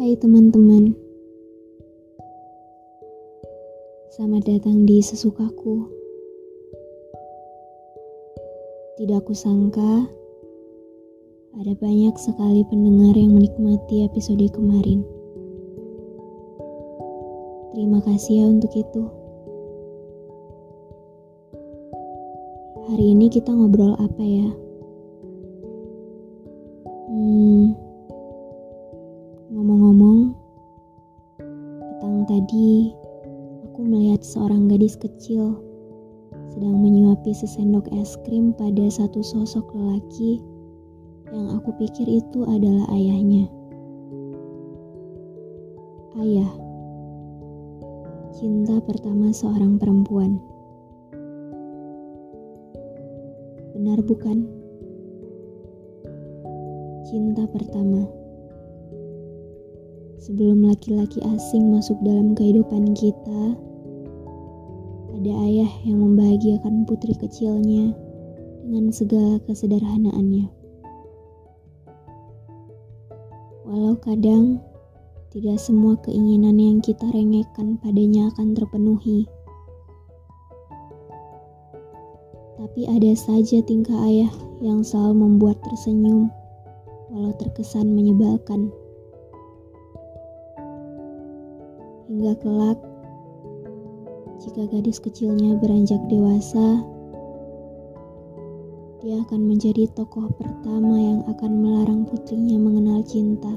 Hai teman-teman, selamat datang di sesukaku. Tidak kusangka ada banyak sekali pendengar yang menikmati episode kemarin. Terima kasih ya untuk itu. Hari ini kita ngobrol apa ya? Tadi aku melihat seorang gadis kecil sedang menyuapi sesendok es krim pada satu sosok lelaki yang aku pikir itu adalah ayahnya. Ayah, cinta pertama seorang perempuan. Benar bukan? Cinta pertama sebelum laki-laki asing masuk dalam kehidupan kita, ada ayah yang membahagiakan putri kecilnya dengan segala kesederhanaannya. Walau kadang tidak semua keinginan yang kita rengekkan padanya akan terpenuhi. Tapi ada saja tingkah ayah yang selalu membuat tersenyum, walau terkesan menyebalkan. Hingga kelak jika gadis kecilnya beranjak dewasa dia akan menjadi tokoh pertama yang akan melarang putrinya mengenal cinta.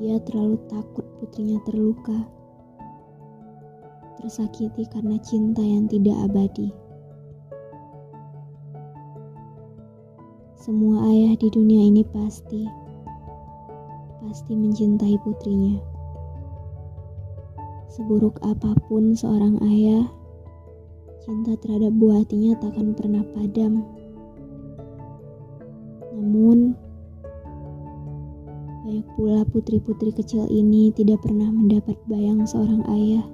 Dia terlalu takut putrinya terluka, tersakiti karena cinta yang tidak abadi. Semua ayah di dunia ini pasti pasti mencintai putrinya. Seburuk apa pun seorang ayah, cinta terhadap buah hatinya takkan pernah padam. Namun, banyak pula putri-putri kecil ini tidak pernah mendapat bayang seorang ayah.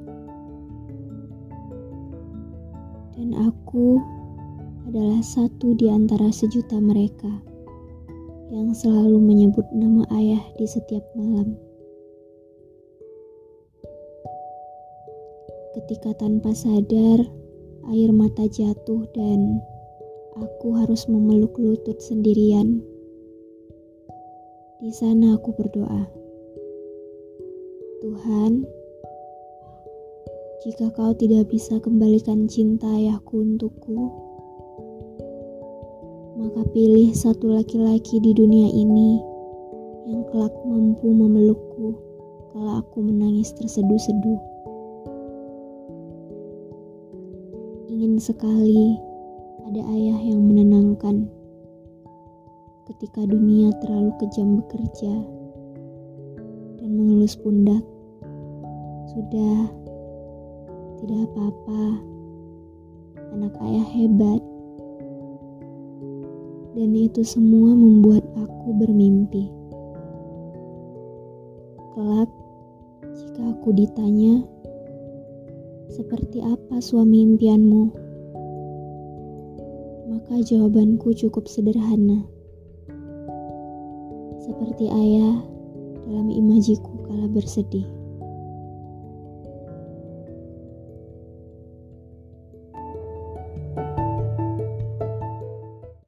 Dan aku adalah satu di antara sejuta mereka yang selalu menyebut nama ayah di setiap malam. Ketika tanpa sadar, air mata jatuh dan aku harus memeluk lutut sendirian. Di sana aku berdoa. Tuhan, jika kau tidak bisa kembalikan cinta ayahku untukku, maka pilih satu laki-laki di dunia ini yang kelak mampu memelukku kalau aku menangis terseduh-seduh. Ingin sekali ada ayah yang menenangkan ketika dunia terlalu kejam bekerja dan mengelus pundak. Sudah, tidak apa-apa. Anak ayah hebat dan itu semua membuat aku bermimpi. Kelak, jika aku ditanya, seperti apa suami impianmu? Maka jawabanku cukup sederhana. Seperti ayah dalam imajiku kala bersedih.